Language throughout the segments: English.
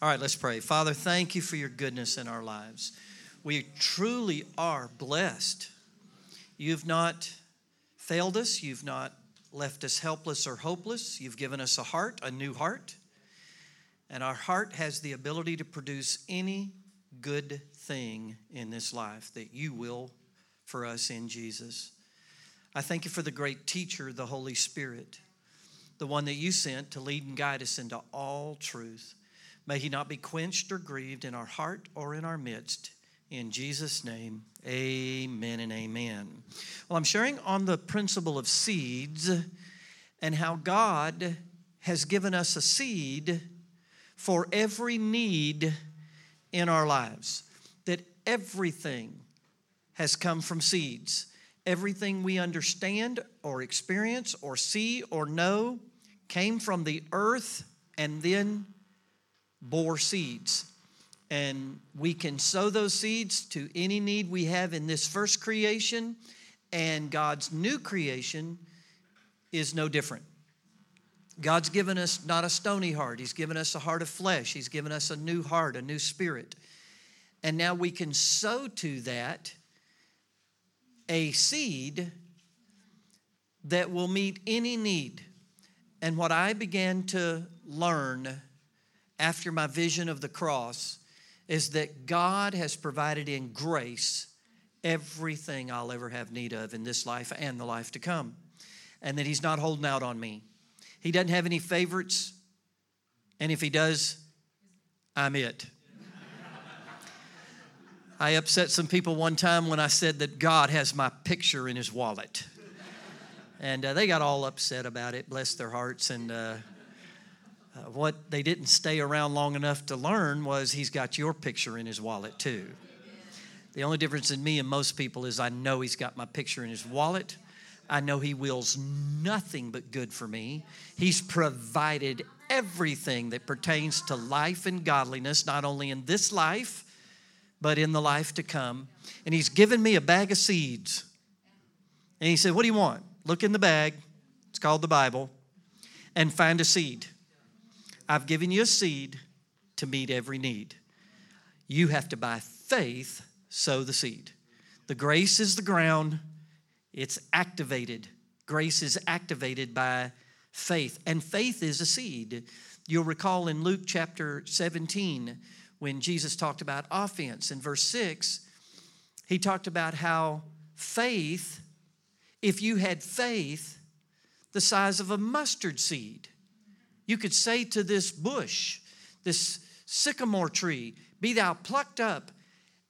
All right, let's pray. Father, thank you for your goodness in our lives. We truly are blessed. You've not failed us, you've not left us helpless or hopeless. You've given us a heart, a new heart. And our heart has the ability to produce any good thing in this life that you will for us in Jesus. I thank you for the great teacher, the Holy Spirit, the one that you sent to lead and guide us into all truth. May he not be quenched or grieved in our heart or in our midst. In Jesus' name, amen and amen. Well, I'm sharing on the principle of seeds and how God has given us a seed for every need in our lives. That everything has come from seeds. Everything we understand or experience or see or know came from the earth and then bore seeds. And we can sow those seeds to any need we have in this first creation, and God's new creation is no different. God's given us not a stony heart, He's given us a heart of flesh, He's given us a new heart, a new spirit. And now we can sow to that a seed that will meet any need. And what I began to learn after my vision of the cross is that God has provided in grace everything I'll ever have need of in this life and the life to come. And that He's not holding out on me. He doesn't have any favorites. And if He does, I'm it. I upset some people one time when I said that God has my picture in His wallet. And uh, they got all upset about it, bless their hearts. And uh, uh, what they didn't stay around long enough to learn was he's got your picture in his wallet too. The only difference in me and most people is I know he's got my picture in his wallet. I know he wills nothing but good for me. He's provided everything that pertains to life and godliness, not only in this life, but in the life to come. And he's given me a bag of seeds. And he said, What do you want? Look in the bag, it's called the Bible, and find a seed. I've given you a seed to meet every need. You have to, by faith, sow the seed. The grace is the ground, it's activated. Grace is activated by faith, and faith is a seed. You'll recall in Luke chapter 17 when Jesus talked about offense in verse 6, he talked about how faith, if you had faith the size of a mustard seed, you could say to this bush, this sycamore tree, Be thou plucked up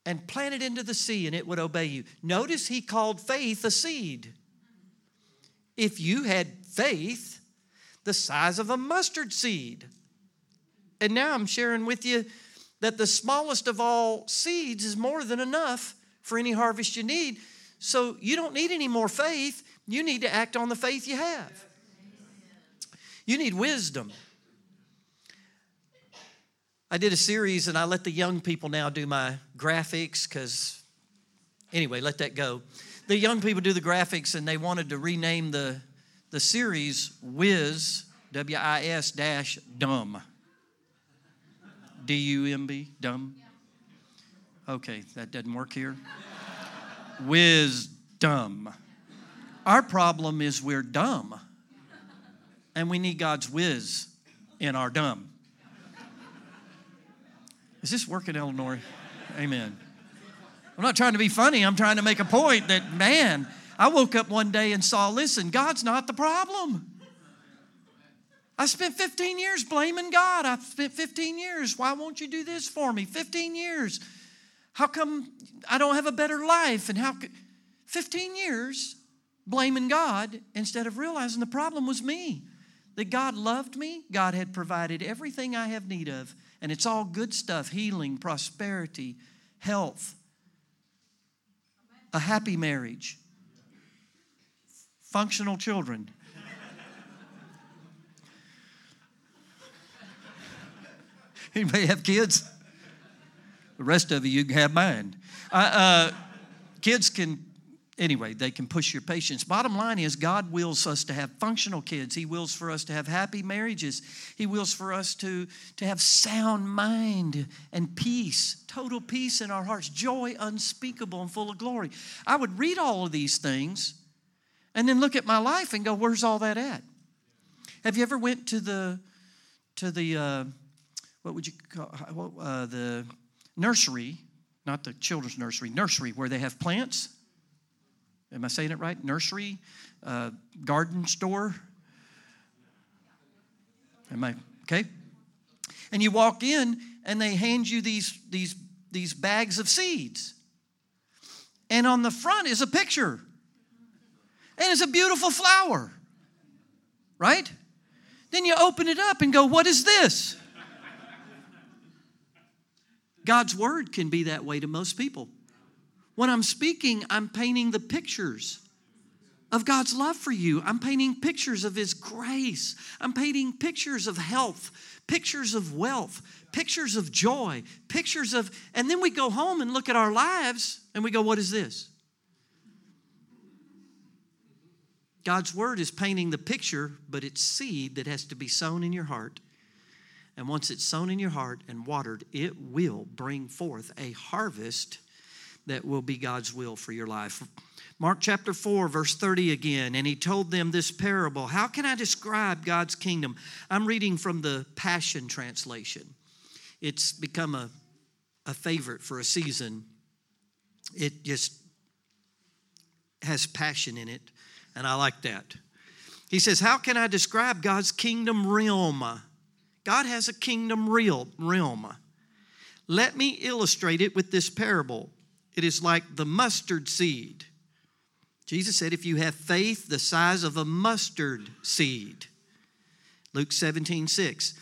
and planted into the sea, and it would obey you. Notice he called faith a seed. If you had faith the size of a mustard seed, and now I'm sharing with you that the smallest of all seeds is more than enough for any harvest you need. So you don't need any more faith. You need to act on the faith you have. You need wisdom. I did a series and I let the young people now do my graphics because, anyway, let that go. The young people do the graphics and they wanted to rename the, the series Wiz, W I S dash dumb. D U M B, dumb? Okay, that doesn't work here. Wisdom. Our problem is we're dumb and we need God's whiz in our dumb. Is this working, Eleanor? Amen. I'm not trying to be funny. I'm trying to make a point that, man, I woke up one day and saw, listen, God's not the problem. I spent 15 years blaming God. I've spent 15 years. Why won't you do this for me? 15 years. How come I don't have a better life? And how could 15 years blaming God instead of realizing the problem was me that God loved me, God had provided everything I have need of, and it's all good stuff healing, prosperity, health, a happy marriage, functional children. may have kids. The rest of you, you can have mine. Uh, kids can anyway, they can push your patience. Bottom line is, God wills us to have functional kids. He wills for us to have happy marriages. He wills for us to, to have sound mind and peace, total peace in our hearts, joy unspeakable and full of glory. I would read all of these things and then look at my life and go, where's all that at? Have you ever went to the to the uh, what would you call uh, the nursery, not the children's nursery, nursery where they have plants? Am I saying it right? Nursery, uh, garden store. Am I okay? And you walk in, and they hand you these these these bags of seeds, and on the front is a picture, and it's a beautiful flower, right? Then you open it up and go, "What is this?" God's word can be that way to most people. When I'm speaking, I'm painting the pictures of God's love for you. I'm painting pictures of His grace. I'm painting pictures of health, pictures of wealth, pictures of joy, pictures of, and then we go home and look at our lives and we go, what is this? God's Word is painting the picture, but it's seed that has to be sown in your heart. And once it's sown in your heart and watered, it will bring forth a harvest that will be God's will for your life. Mark chapter 4, verse 30 again, and he told them this parable. How can I describe God's kingdom? I'm reading from the Passion Translation. It's become a, a favorite for a season. It just has passion in it, and I like that. He says, How can I describe God's kingdom realm? God has a kingdom real, realm. Let me illustrate it with this parable. It is like the mustard seed. Jesus said, if you have faith the size of a mustard seed. Luke 17, 6.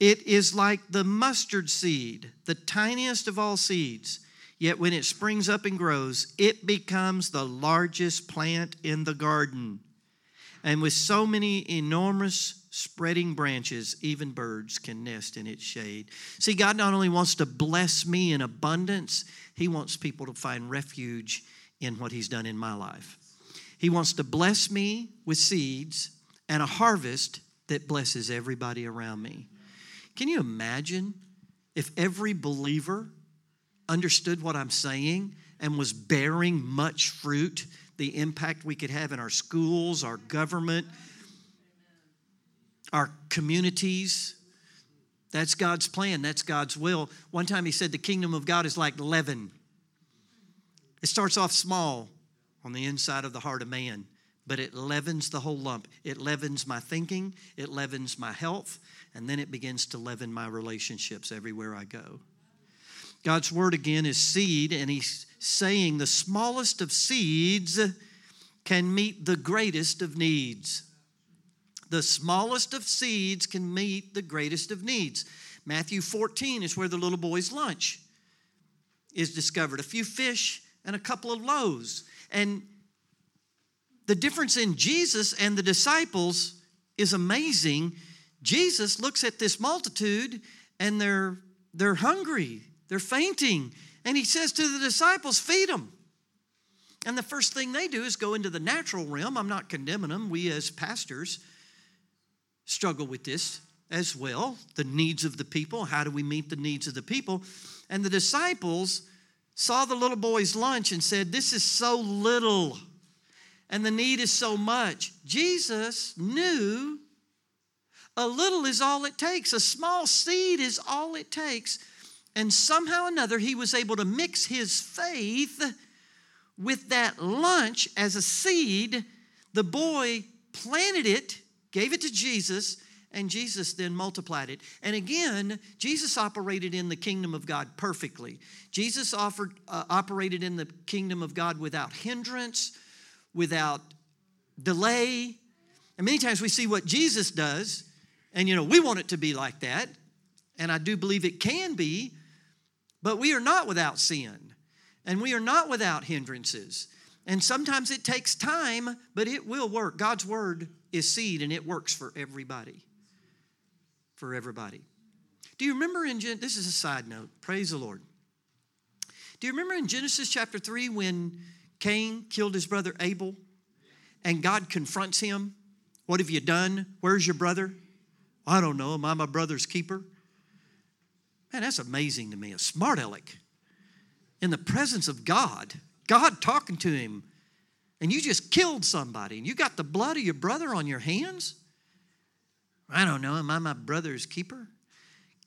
It is like the mustard seed, the tiniest of all seeds. Yet when it springs up and grows, it becomes the largest plant in the garden. And with so many enormous spreading branches, even birds can nest in its shade. See, God not only wants to bless me in abundance, He wants people to find refuge in what He's done in my life. He wants to bless me with seeds and a harvest that blesses everybody around me. Can you imagine if every believer understood what I'm saying and was bearing much fruit? the impact we could have in our schools, our government, our communities. That's God's plan, that's God's will. One time he said the kingdom of God is like leaven. It starts off small on the inside of the heart of man, but it leavens the whole lump. It leavens my thinking, it leavens my health, and then it begins to leaven my relationships everywhere I go. God's word again is seed, and he's saying the smallest of seeds can meet the greatest of needs. The smallest of seeds can meet the greatest of needs. Matthew 14 is where the little boy's lunch is discovered a few fish and a couple of loaves. And the difference in Jesus and the disciples is amazing. Jesus looks at this multitude and they're, they're hungry. They're fainting. And he says to the disciples, Feed them. And the first thing they do is go into the natural realm. I'm not condemning them. We, as pastors, struggle with this as well the needs of the people. How do we meet the needs of the people? And the disciples saw the little boy's lunch and said, This is so little, and the need is so much. Jesus knew a little is all it takes, a small seed is all it takes and somehow or another, he was able to mix his faith with that lunch as a seed. The boy planted it, gave it to Jesus, and Jesus then multiplied it. And again, Jesus operated in the kingdom of God perfectly. Jesus offered, uh, operated in the kingdom of God without hindrance, without delay. And many times we see what Jesus does, and you know, we want it to be like that. And I do believe it can be, but we are not without sin, and we are not without hindrances. And sometimes it takes time, but it will work. God's word is seed, and it works for everybody. For everybody. Do you remember in this is a side note? Praise the Lord. Do you remember in Genesis chapter 3 when Cain killed his brother Abel, and God confronts him. What have you done? Where's your brother? I don't know. Am I my brother's keeper? Man, that's amazing to me. A smart aleck in the presence of God, God talking to him, and you just killed somebody, and you got the blood of your brother on your hands? I don't know. Am I my brother's keeper?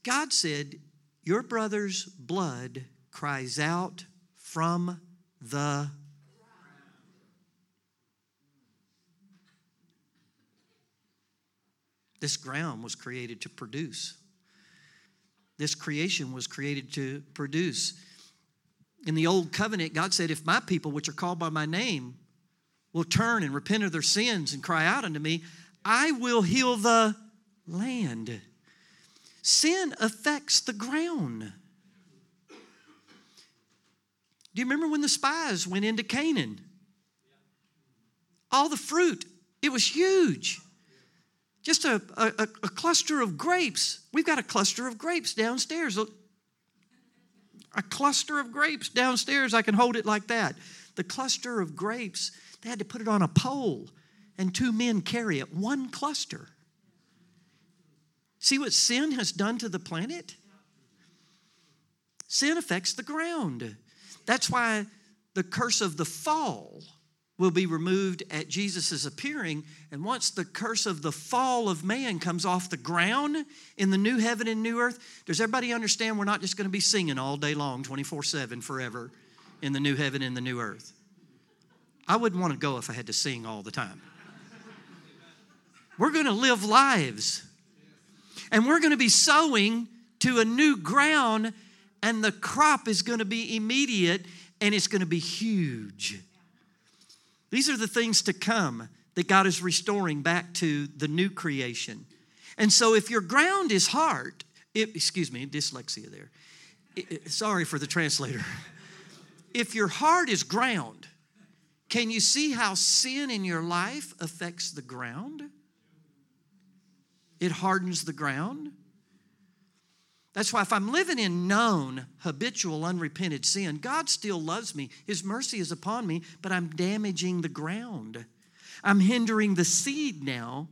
God said, Your brother's blood cries out from the This ground was created to produce. This creation was created to produce. In the old covenant, God said, If my people, which are called by my name, will turn and repent of their sins and cry out unto me, I will heal the land. Sin affects the ground. Do you remember when the spies went into Canaan? All the fruit, it was huge. Just a, a, a cluster of grapes. We've got a cluster of grapes downstairs. A cluster of grapes downstairs. I can hold it like that. The cluster of grapes, they had to put it on a pole, and two men carry it. One cluster. See what sin has done to the planet? Sin affects the ground. That's why the curse of the fall will be removed at Jesus' appearing. And once the curse of the fall of man comes off the ground in the new heaven and new earth, does everybody understand we're not just going to be singing all day long, 24 7 forever in the new heaven and the new earth? I wouldn't want to go if I had to sing all the time. We're going to live lives and we're going to be sowing to a new ground, and the crop is going to be immediate and it's going to be huge. These are the things to come that God is restoring back to the new creation. And so, if your ground is hard, it, excuse me, dyslexia there. It, it, sorry for the translator. If your heart is ground, can you see how sin in your life affects the ground? it hardens the ground. That's why if I'm living in known, habitual, unrepented sin, God still loves me. His mercy is upon me, but I'm damaging the ground. I'm hindering the seed now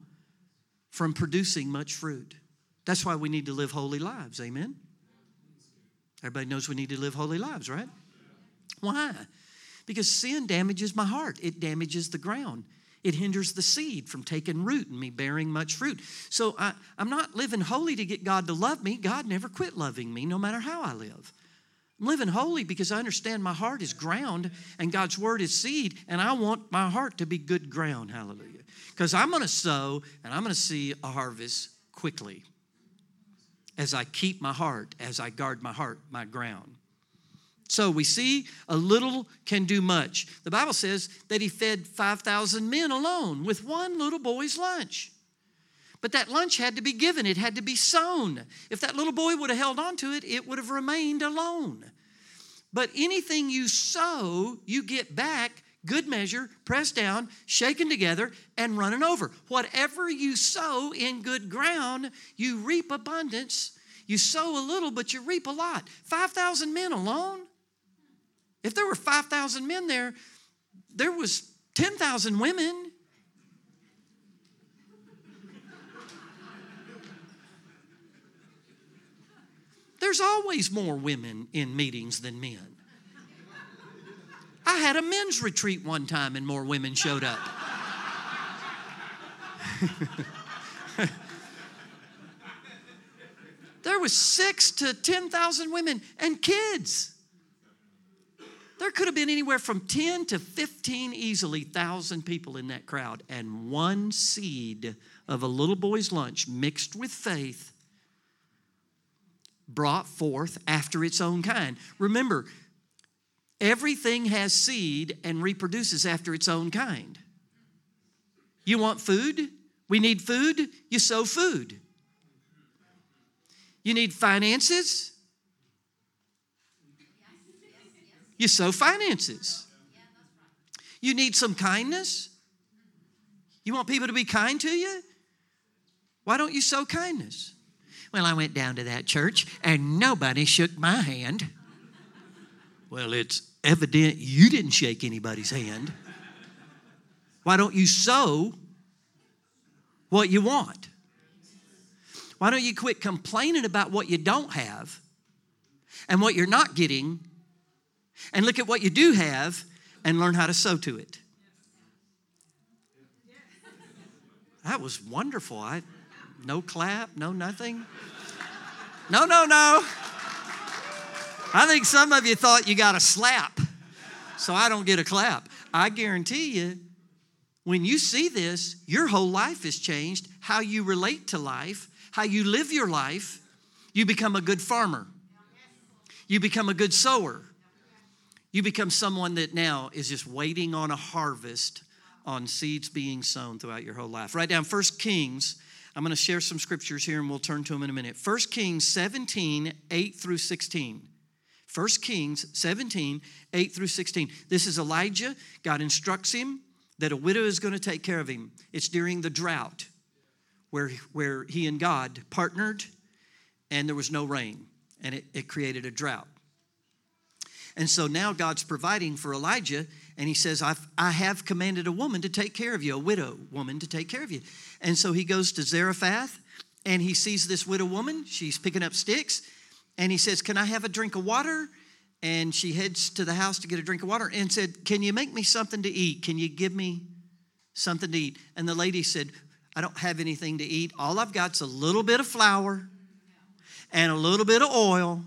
from producing much fruit. That's why we need to live holy lives. Amen? Everybody knows we need to live holy lives, right? Why? Because sin damages my heart, it damages the ground. It hinders the seed from taking root and me bearing much fruit. So I, I'm not living holy to get God to love me. God never quit loving me, no matter how I live. I'm living holy because I understand my heart is ground and God's word is seed, and I want my heart to be good ground. Hallelujah. Because I'm going to sow and I'm going to see a harvest quickly as I keep my heart, as I guard my heart, my ground. So we see a little can do much. The Bible says that he fed 5,000 men alone with one little boy's lunch. But that lunch had to be given, it had to be sown. If that little boy would have held on to it, it would have remained alone. But anything you sow, you get back good measure, pressed down, shaken together, and running over. Whatever you sow in good ground, you reap abundance. You sow a little, but you reap a lot. 5,000 men alone. If there were 5,000 men there, there was 10,000 women. There's always more women in meetings than men. I had a men's retreat one time and more women showed up. there was six to 10,000 women and kids. There could have been anywhere from 10 to 15 easily thousand people in that crowd, and one seed of a little boy's lunch mixed with faith brought forth after its own kind. Remember, everything has seed and reproduces after its own kind. You want food? We need food? You sow food. You need finances? You sow finances. You need some kindness. You want people to be kind to you? Why don't you sow kindness? Well, I went down to that church and nobody shook my hand. Well, it's evident you didn't shake anybody's hand. Why don't you sow what you want? Why don't you quit complaining about what you don't have and what you're not getting and look at what you do have and learn how to sow to it? That was wonderful. I no clap, no nothing. No, no, no. I think some of you thought you got a slap, so I don't get a clap. I guarantee you, when you see this, your whole life is changed. How you relate to life, how you live your life, you become a good farmer. You become a good sower. You become someone that now is just waiting on a harvest on seeds being sown throughout your whole life. Write down First Kings. I'm going to share some scriptures here and we'll turn to them in a minute. First Kings 17, 8 through 16. 1 Kings 17, 8 through 16. This is Elijah. God instructs him that a widow is going to take care of him. It's during the drought where, where he and God partnered and there was no rain and it, it created a drought. And so now God's providing for Elijah, and he says, I've, I have commanded a woman to take care of you, a widow woman to take care of you. And so he goes to Zarephath, and he sees this widow woman. She's picking up sticks, and he says, Can I have a drink of water? And she heads to the house to get a drink of water and said, Can you make me something to eat? Can you give me something to eat? And the lady said, I don't have anything to eat. All I've got's a little bit of flour and a little bit of oil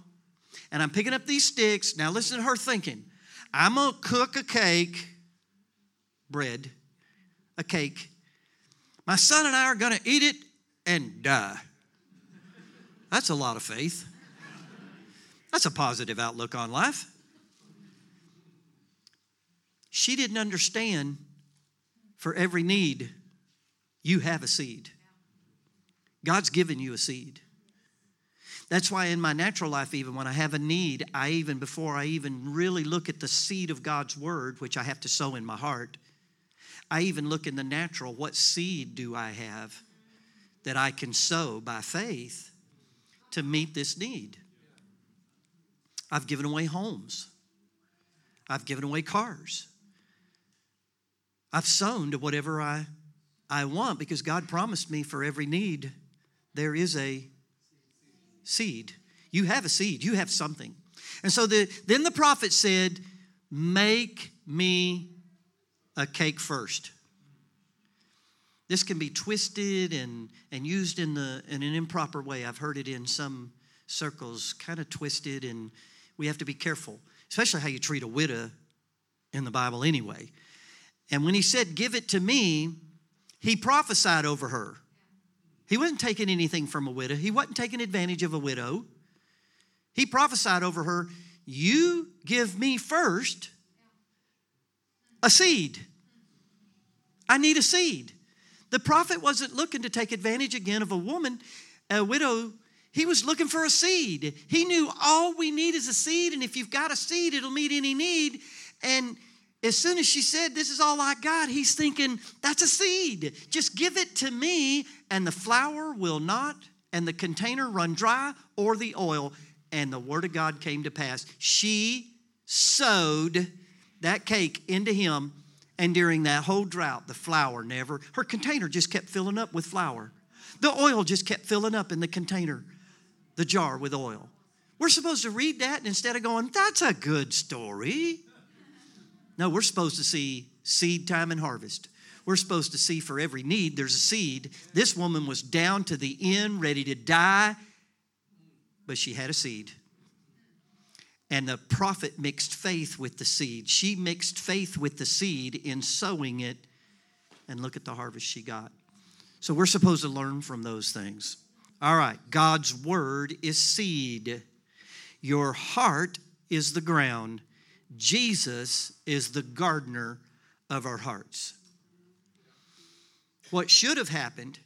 and I'm picking up these sticks. Now, listen to her thinking. I'm going to cook a cake, bread, a cake. My son and I are going to eat it and die. That's a lot of faith. That's a positive outlook on life. She didn't understand for every need, you have a seed. God's given you a seed. That's why in my natural life, even when I have a need, I even, before I even really look at the seed of God's word, which I have to sow in my heart, I even look in the natural what seed do I have that I can sow by faith to meet this need? I've given away homes, I've given away cars. I've sown to whatever I, I want because God promised me for every need there is a seed. You have a seed, you have something. And so the, then the prophet said, Make me a cake first. This can be twisted and, and used in, the, in an improper way. I've heard it in some circles, kind of twisted, and we have to be careful, especially how you treat a widow in the Bible anyway. And when he said, Give it to me, he prophesied over her. He wasn't taking anything from a widow, he wasn't taking advantage of a widow. He prophesied over her, You give me first a seed. I need a seed. The prophet wasn't looking to take advantage again of a woman, a widow. He was looking for a seed. He knew all we need is a seed, and if you've got a seed, it'll meet any need. And as soon as she said, This is all I got, he's thinking, That's a seed. Just give it to me, and the flour will not, and the container run dry, or the oil. And the word of God came to pass. She sowed that cake into him, and during that whole drought, the flour never, her container just kept filling up with flour. The oil just kept filling up in the container, the jar with oil. We're supposed to read that, and instead of going, That's a good story no, we're supposed to see seed time and harvest. We're supposed to see for every need, there's a seed. This woman was down to the end, ready to die, but she had a seed. And the prophet mixed faith with the seed. She mixed faith with the seed in sowing it, and look at the harvest she got. So we're supposed to learn from those things. All right, God's word is seed. Your heart is the ground. Jesus is the gardener of our hearts. What should have happened,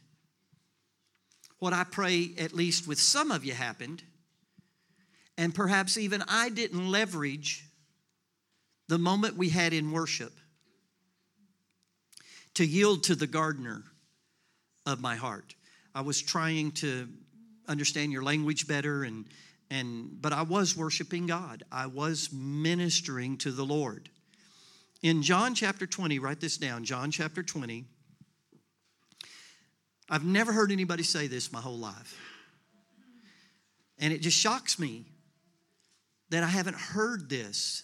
what I pray at least with some of you happened, and perhaps even I didn't leverage the moment we had in worship to yield to the gardener of my heart. I was trying to understand your language better and and but I was worshiping God. I was ministering to the Lord. In John chapter 20, write this down. John chapter 20. I've never heard anybody say this my whole life. And it just shocks me that I haven't heard this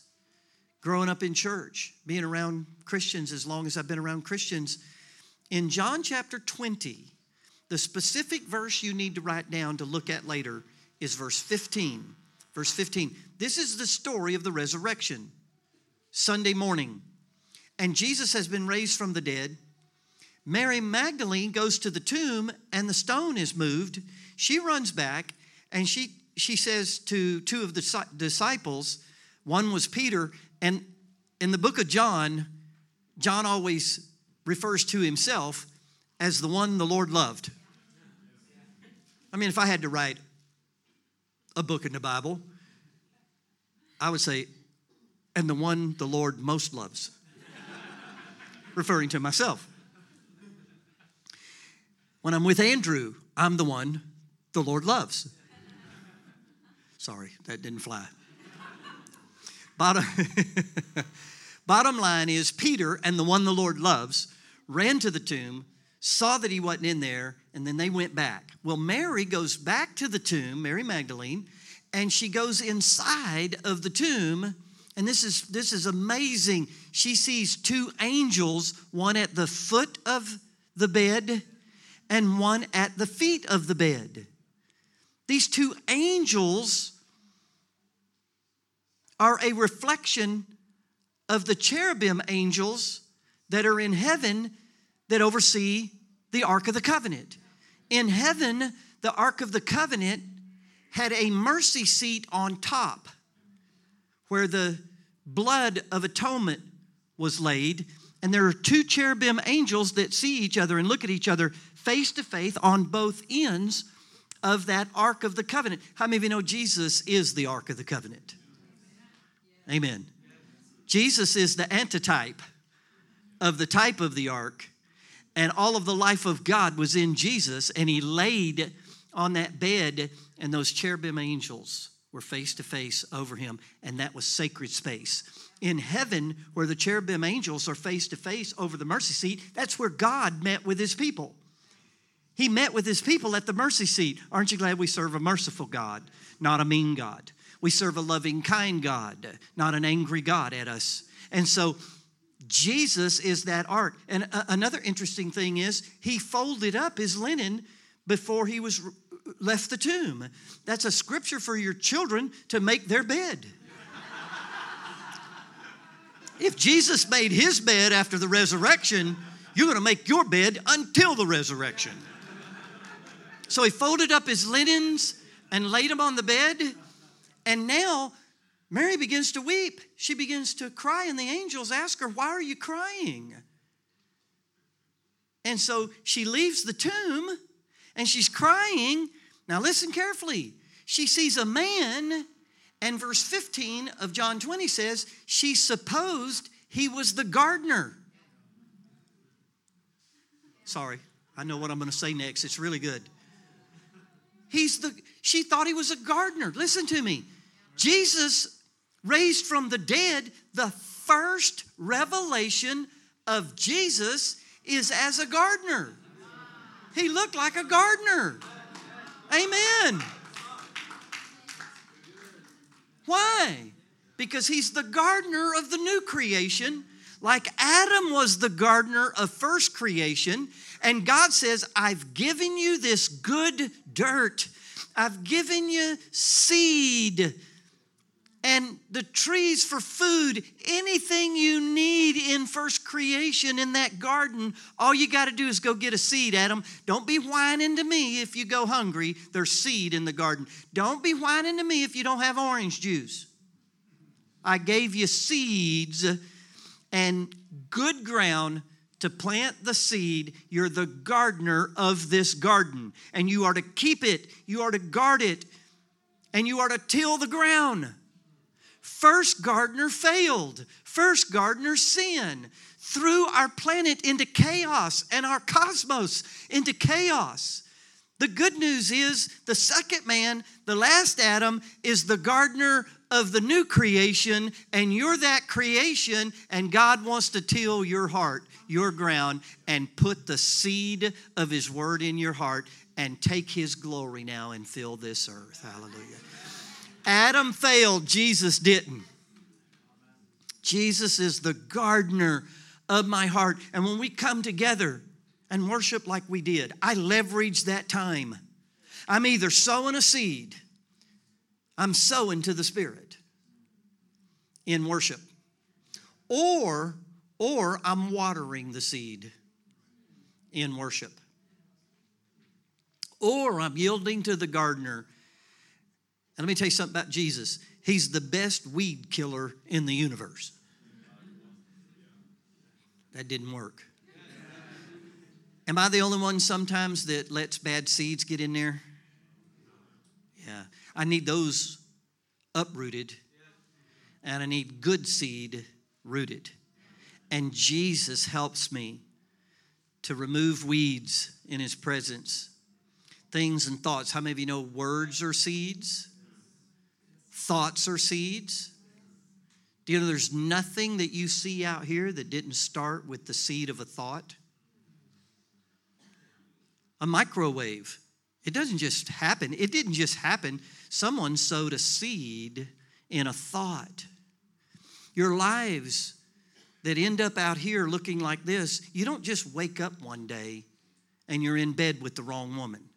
growing up in church, being around Christians as long as I've been around Christians. In John chapter 20, the specific verse you need to write down to look at later is verse 15. Verse 15. This is the story of the resurrection, Sunday morning. And Jesus has been raised from the dead. Mary Magdalene goes to the tomb and the stone is moved. She runs back and she, she says to two of the disciples, one was Peter, and in the book of John, John always refers to himself as the one the Lord loved. I mean, if I had to write a book in the Bible, I would say, and the one the Lord most loves, referring to myself. When I'm with Andrew, I'm the one the Lord loves. Sorry, that didn't fly. Bottom, bottom line is Peter and the one the Lord loves ran to the tomb, saw that he wasn't in there, and then they went back. Well, Mary goes back to the tomb, Mary Magdalene, and she goes inside of the tomb. And this is this is amazing. She sees two angels, one at the foot of the bed and one at the feet of the bed. These two angels are a reflection of the cherubim angels that are in heaven that oversee the Ark of the Covenant. In heaven, the Ark of the Covenant had a mercy seat on top where the blood of atonement was laid. And there are two cherubim angels that see each other and look at each other face to face on both ends of that Ark of the Covenant. How many of you know Jesus is the Ark of the Covenant? Amen. Jesus is the antitype of the type of the ark, and all of the life of God was in Jesus, and He laid on that bed, and those cherubim angels were face to face over Him, and that was sacred space. In heaven, where the cherubim angels are face to face over the mercy seat, that's where God met with His people. He met with his people at the mercy seat. Aren't you glad we serve a merciful God, not a mean God? We serve a loving, kind God, not an angry God at us. And so Jesus is that ark. And another interesting thing is he folded up his linen before he was left the tomb. That's a scripture for your children to make their bed. if Jesus made his bed after the resurrection, you're going to make your bed until the resurrection. So he folded up his linens and laid them on the bed. And now Mary begins to weep. She begins to cry, and the angels ask her, Why are you crying? And so she leaves the tomb and she's crying. Now, listen carefully. She sees a man, and verse 15 of John 20 says, She supposed he was the gardener. Sorry, I know what I'm going to say next. It's really good. He's the, she thought he was a gardener. Listen to me. Jesus raised from the dead, the first revelation of Jesus is as a gardener. He looked like a gardener. Amen. Why? Because he's the gardener of the new creation, like Adam was the gardener of first creation. And God says, I've given you this good dirt. I've given you seed and the trees for food, anything you need in first creation in that garden, all you got to do is go get a seed, Adam. Don't be whining to me if you go hungry. There's seed in the garden. Don't be whining to me if you don't have orange juice. I gave you seeds and good ground to plant the seed. You're the gardener of this garden, and you are to keep it, you are to guard it, and you are to till the ground. First gardener failed, first gardener sin, threw our planet into chaos and our cosmos into chaos. The good news is the second man, the last Adam, is the gardener of the new creation, and you're that creation, and God wants to till your heart, your ground, and put the seed of His word in your heart and take His glory now and fill this earth. Hallelujah. Adam failed, Jesus didn't. Jesus is the gardener of my heart. And when we come together and worship like we did, I leverage that time. I'm either sowing a seed, I'm sowing to the Spirit in worship, or, or I'm watering the seed in worship, or I'm yielding to the gardener. And let me tell you something about Jesus. He's the best weed killer in the universe. That didn't work. Am I the only one sometimes that lets bad seeds get in there? Yeah. I need those uprooted, and I need good seed rooted. And Jesus helps me to remove weeds in His presence, things and thoughts. How many of you know words are seeds? Thoughts are seeds. Do you know there's nothing that you see out here that didn't start with the seed of a thought? A microwave. It doesn't just happen. It didn't just happen. Someone sowed a seed in a thought. Your lives that end up out here looking like this, you don't just wake up one day and you're in bed with the wrong woman.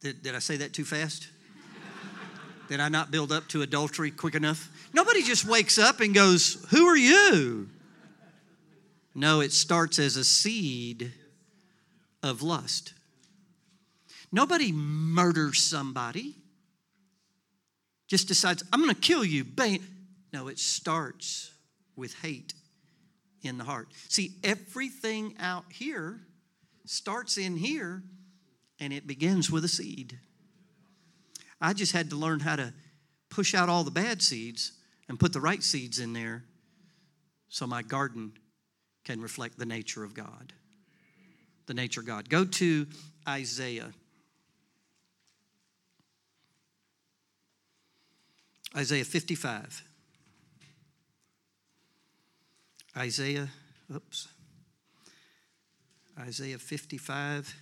Did, did I say that too fast? did I not build up to adultery quick enough? Nobody just wakes up and goes, Who are you? No, it starts as a seed of lust. Nobody murders somebody, just decides, I'm going to kill you. Bang. No, it starts with hate in the heart. See, everything out here starts in here and it begins with a seed. I just had to learn how to push out all the bad seeds and put the right seeds in there so my garden can reflect the nature of God. The nature of God. Go to Isaiah. Isaiah 55. Isaiah, oops. Isaiah 55.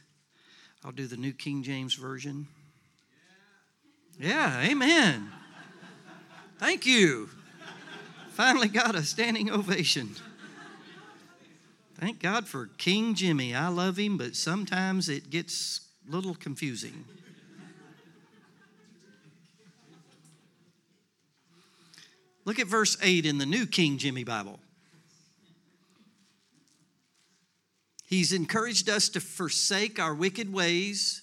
I'll do the New King James Version. Yeah, amen. Thank you. Finally got a standing ovation. Thank God for King Jimmy. I love him, but sometimes it gets a little confusing. Look at verse 8 in the New King Jimmy Bible. He's encouraged us to forsake our wicked ways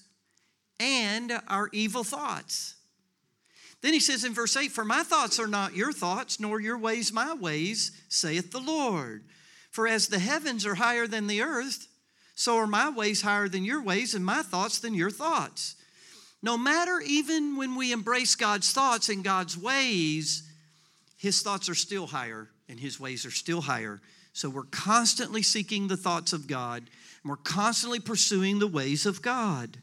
and our evil thoughts. Then he says in verse 8, For my thoughts are not your thoughts, nor your ways my ways, saith the Lord. For as the heavens are higher than the earth, so are my ways higher than your ways, and my thoughts than your thoughts. No matter even when we embrace God's thoughts and God's ways, his thoughts are still higher and his ways are still higher so we're constantly seeking the thoughts of God, and we're constantly pursuing the ways of God.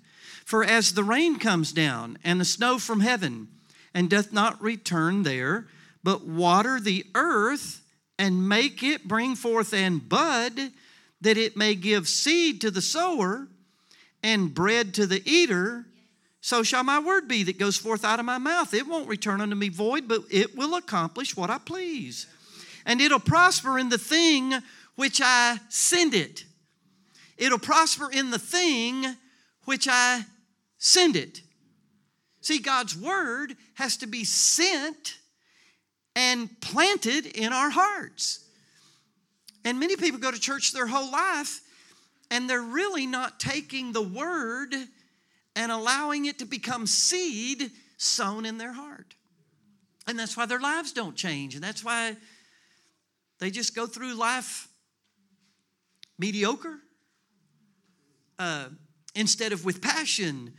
For as the rain comes down and the snow from heaven, and doth not return there, but water the earth and make it bring forth and bud, that it may give seed to the sower and bread to the eater, so shall my word be that goes forth out of my mouth. It won't return unto me void, but it will accomplish what I please and it'll prosper in the thing which I send it. It'll prosper in the thing which I send it. See, God's word has to be sent and planted in our hearts. And many people go to church their whole life and they're really not taking the word and allowing it to become seed sown in their heart. And that's why their lives don't change. And that's why they just go through life mediocre uh, instead of with passion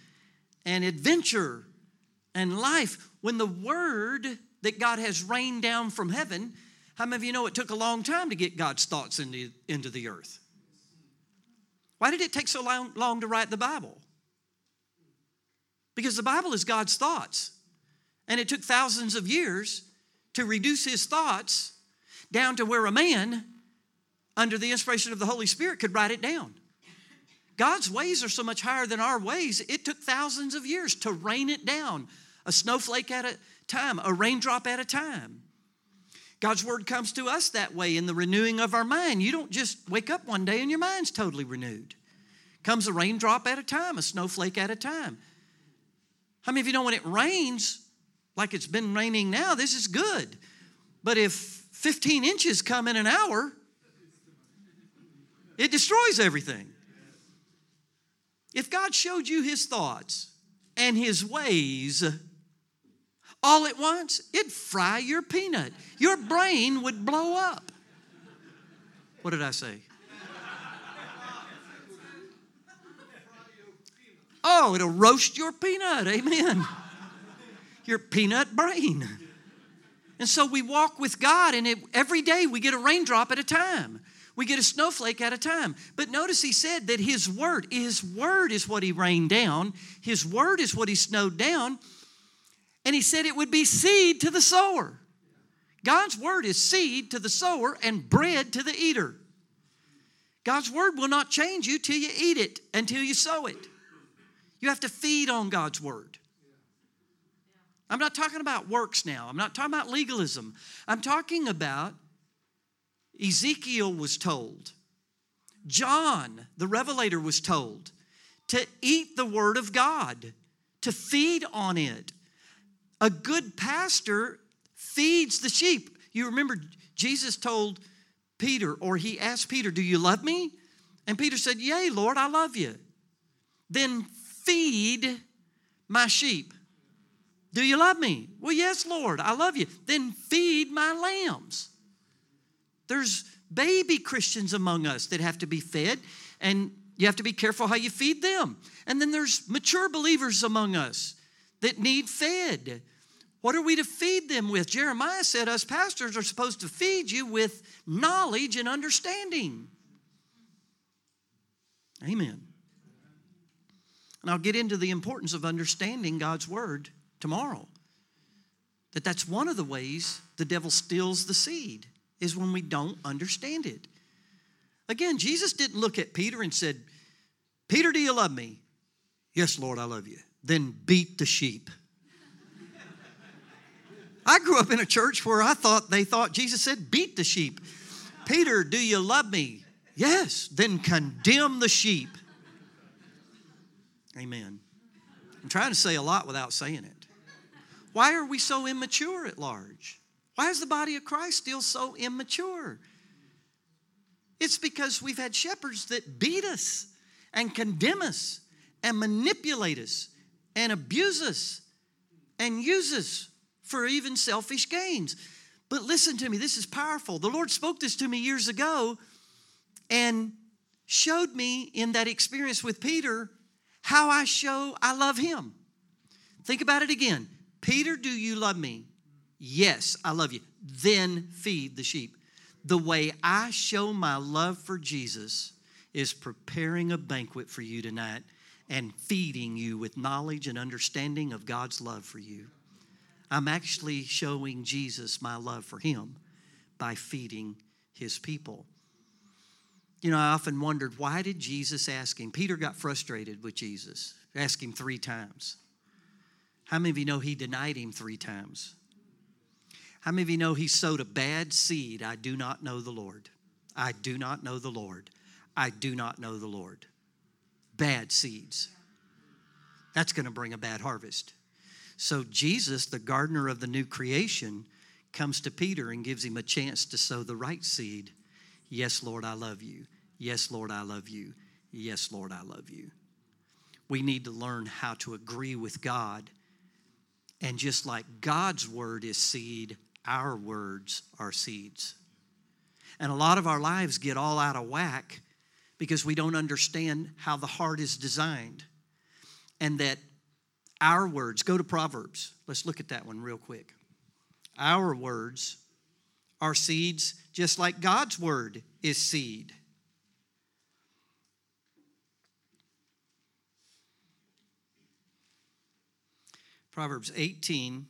and adventure and life. When the word that God has rained down from heaven, how many of you know it took a long time to get God's thoughts into, into the earth? Why did it take so long, long to write the Bible? Because the Bible is God's thoughts. And it took thousands of years to reduce his thoughts down to where a man, under the inspiration of the Holy Spirit, could write it down. God's ways are so much higher than our ways, it took thousands of years to rain it down, a snowflake at a time, a raindrop at a time. God's word comes to us that way in the renewing of our mind. You don't just wake up one day and your mind's totally renewed. Comes a raindrop at a time, a snowflake at a time. How many of you know when it rains, like it's been raining now, this is good. But if 15 inches come in an hour, it destroys everything. If God showed you his thoughts and his ways all at once, it'd fry your peanut. Your brain would blow up. What did I say? Oh, it'll roast your peanut. Amen. Your peanut brain. And so we walk with God, and it, every day we get a raindrop at a time. We get a snowflake at a time. But notice he said that his word, his word is what he rained down, his word is what he snowed down. And he said it would be seed to the sower. God's word is seed to the sower and bread to the eater. God's word will not change you till you eat it, until you sow it. You have to feed on God's word. I'm not talking about works now. I'm not talking about legalism. I'm talking about Ezekiel was told, John, the Revelator, was told to eat the Word of God, to feed on it. A good pastor feeds the sheep. You remember Jesus told Peter, or he asked Peter, Do you love me? And Peter said, Yea, Lord, I love you. Then feed my sheep. Do you love me? Well, yes, Lord, I love you. Then feed my lambs. There's baby Christians among us that have to be fed, and you have to be careful how you feed them. And then there's mature believers among us that need fed. What are we to feed them with? Jeremiah said, Us pastors are supposed to feed you with knowledge and understanding. Amen. And I'll get into the importance of understanding God's word tomorrow. That that's one of the ways the devil steals the seed is when we don't understand it. Again, Jesus didn't look at Peter and said, Peter, do you love me? Yes, Lord, I love you. Then beat the sheep. I grew up in a church where I thought they thought Jesus said, beat the sheep. Peter, do you love me? Yes, then condemn the sheep. Amen. I'm trying to say a lot without saying it. Why are we so immature at large? Why is the body of Christ still so immature? It's because we've had shepherds that beat us and condemn us and manipulate us and abuse us and use us for even selfish gains. But listen to me, this is powerful. The Lord spoke this to me years ago and showed me in that experience with Peter how I show I love him. Think about it again. Peter, do you love me? Yes, I love you. Then feed the sheep. The way I show my love for Jesus is preparing a banquet for you tonight and feeding you with knowledge and understanding of God's love for you. I'm actually showing Jesus my love for him by feeding his people. You know, I often wondered why did Jesus ask him? Peter got frustrated with Jesus, asked him three times. How many of you know he denied him three times? How many of you know he sowed a bad seed? I do not know the Lord. I do not know the Lord. I do not know the Lord. Bad seeds. That's going to bring a bad harvest. So, Jesus, the gardener of the new creation, comes to Peter and gives him a chance to sow the right seed. Yes, Lord, I love you. Yes, Lord, I love you. Yes, Lord, I love you. We need to learn how to agree with God. And just like God's word is seed, our words are seeds. And a lot of our lives get all out of whack because we don't understand how the heart is designed. And that our words, go to Proverbs. Let's look at that one real quick. Our words are seeds, just like God's word is seed. Proverbs 18.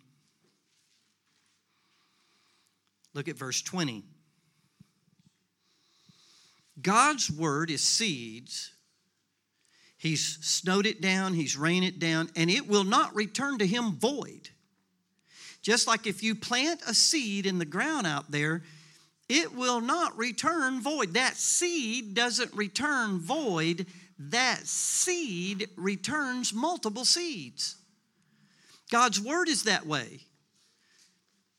Look at verse 20. God's word is seeds. He's snowed it down, he's rained it down, and it will not return to him void. Just like if you plant a seed in the ground out there, it will not return void. That seed doesn't return void, that seed returns multiple seeds. God's word is that way.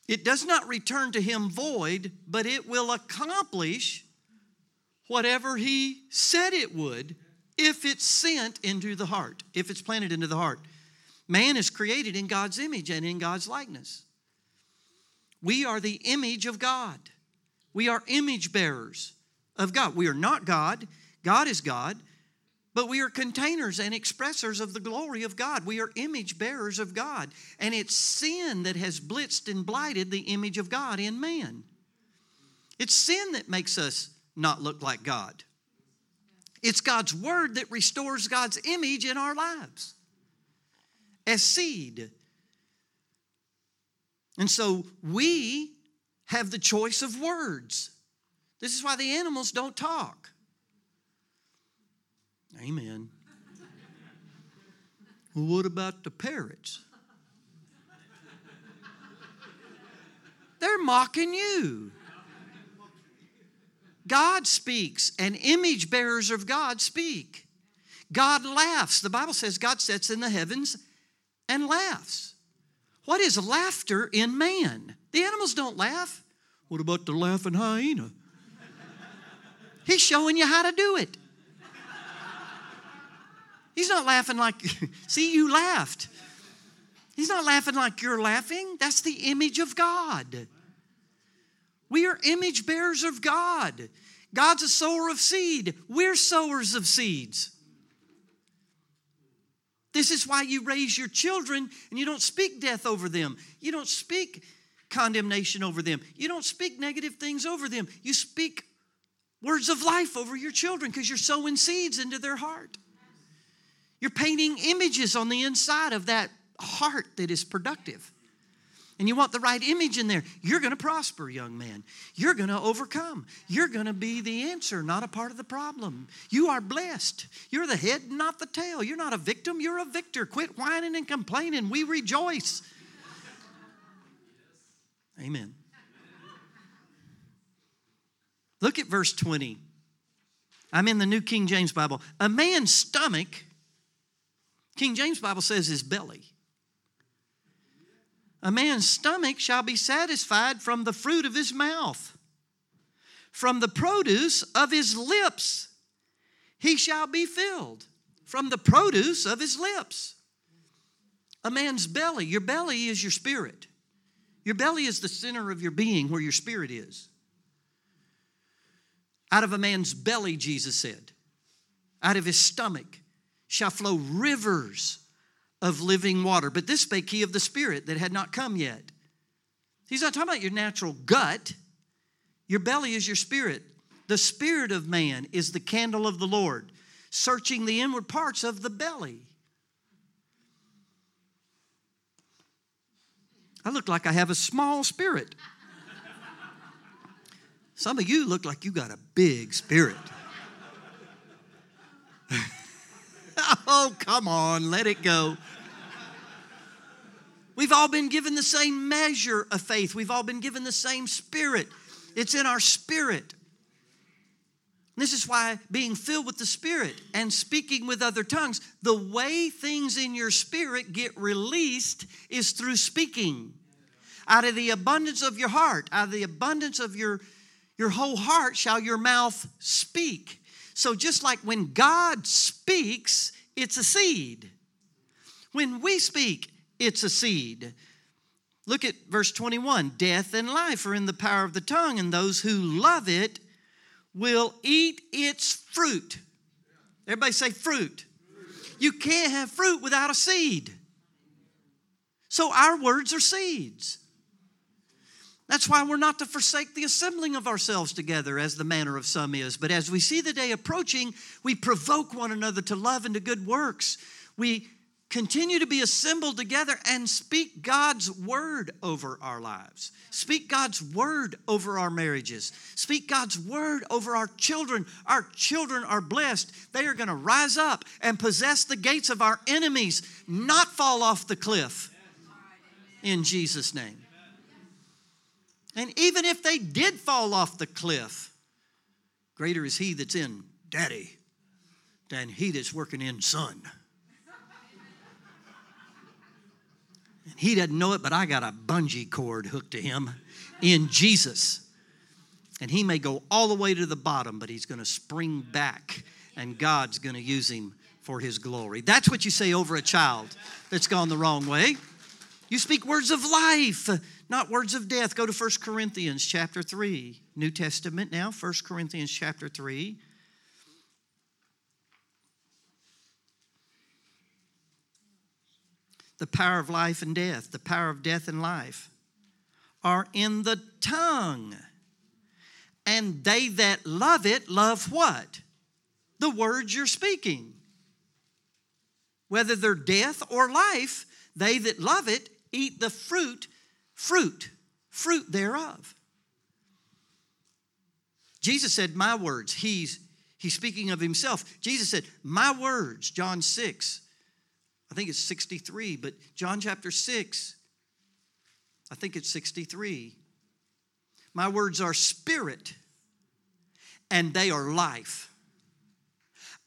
It does not return to him void, but it will accomplish whatever he said it would if it's sent into the heart, if it's planted into the heart. Man is created in God's image and in God's likeness. We are the image of God. We are image bearers of God. We are not God, God is God, but we are containers and expressors of the glory of God. We are image bearers of God. And it's sin that has blitzed and blighted the image of God in man. It's sin that makes us not look like God. It's God's word that restores God's image in our lives as seed. And so we have the choice of words. This is why the animals don't talk. Amen. well, what about the parrots? They're mocking you. God speaks, and image bearers of God speak. God laughs. The Bible says God sits in the heavens and laughs. What is laughter in man? The animals don't laugh. What about the laughing hyena? He's showing you how to do it. He's not laughing like, see, you laughed. He's not laughing like you're laughing. That's the image of God. We are image bearers of God. God's a sower of seed. We're sowers of seeds. This is why you raise your children and you don't speak death over them. You don't speak condemnation over them. You don't speak negative things over them. You speak words of life over your children because you're sowing seeds into their heart. You're painting images on the inside of that heart that is productive and you want the right image in there, you're going to prosper, young man. You're going to overcome. You're going to be the answer, not a part of the problem. You are blessed. You're the head, not the tail. You're not a victim, you're a victor. Quit whining and complaining. We rejoice. Amen. Look at verse 20. I'm in the New King James Bible. A man's stomach, King James Bible says his belly. A man's stomach shall be satisfied from the fruit of his mouth, from the produce of his lips he shall be filled. From the produce of his lips. A man's belly, your belly is your spirit. Your belly is the center of your being where your spirit is. Out of a man's belly, Jesus said, out of his stomach shall flow rivers of living water. But this spake he of the Spirit that had not come yet. He's not talking about your natural gut. Your belly is your spirit. The spirit of man is the candle of the Lord, searching the inward parts of the belly. I look like I have a small spirit. Some of you look like you got a big spirit. Oh, come on, let it go. We've all been given the same measure of faith. We've all been given the same spirit. It's in our spirit. This is why being filled with the Spirit and speaking with other tongues, the way things in your spirit get released is through speaking. Out of the abundance of your heart, out of the abundance of your, your whole heart, shall your mouth speak. So, just like when God speaks, it's a seed. When we speak, it's a seed. Look at verse 21 Death and life are in the power of the tongue, and those who love it will eat its fruit. Everybody say fruit. You can't have fruit without a seed. So our words are seeds. That's why we're not to forsake the assembling of ourselves together, as the manner of some is. But as we see the day approaching, we provoke one another to love and to good works. We continue to be assembled together and speak God's word over our lives. Speak God's word over our marriages. Speak God's word over our children. Our children are blessed. They are going to rise up and possess the gates of our enemies, not fall off the cliff. In Jesus' name. And even if they did fall off the cliff, greater is He that's in Daddy than He that's working in Son. And he doesn't know it, but I got a bungee cord hooked to him in Jesus. And he may go all the way to the bottom, but he's going to spring back, and God's going to use him for his glory. That's what you say over a child that's gone the wrong way. You speak words of life, not words of death. Go to 1 Corinthians chapter 3, New Testament now, 1 Corinthians chapter 3. the power of life and death, the power of death and life, are in the tongue. And they that love it love what? The words you're speaking. Whether they're death or life, they that love it eat the fruit, fruit, fruit thereof. Jesus said, My words. He's, he's speaking of himself. Jesus said, My words, John 6, I think it's 63, but John chapter 6, I think it's 63. My words are spirit and they are life.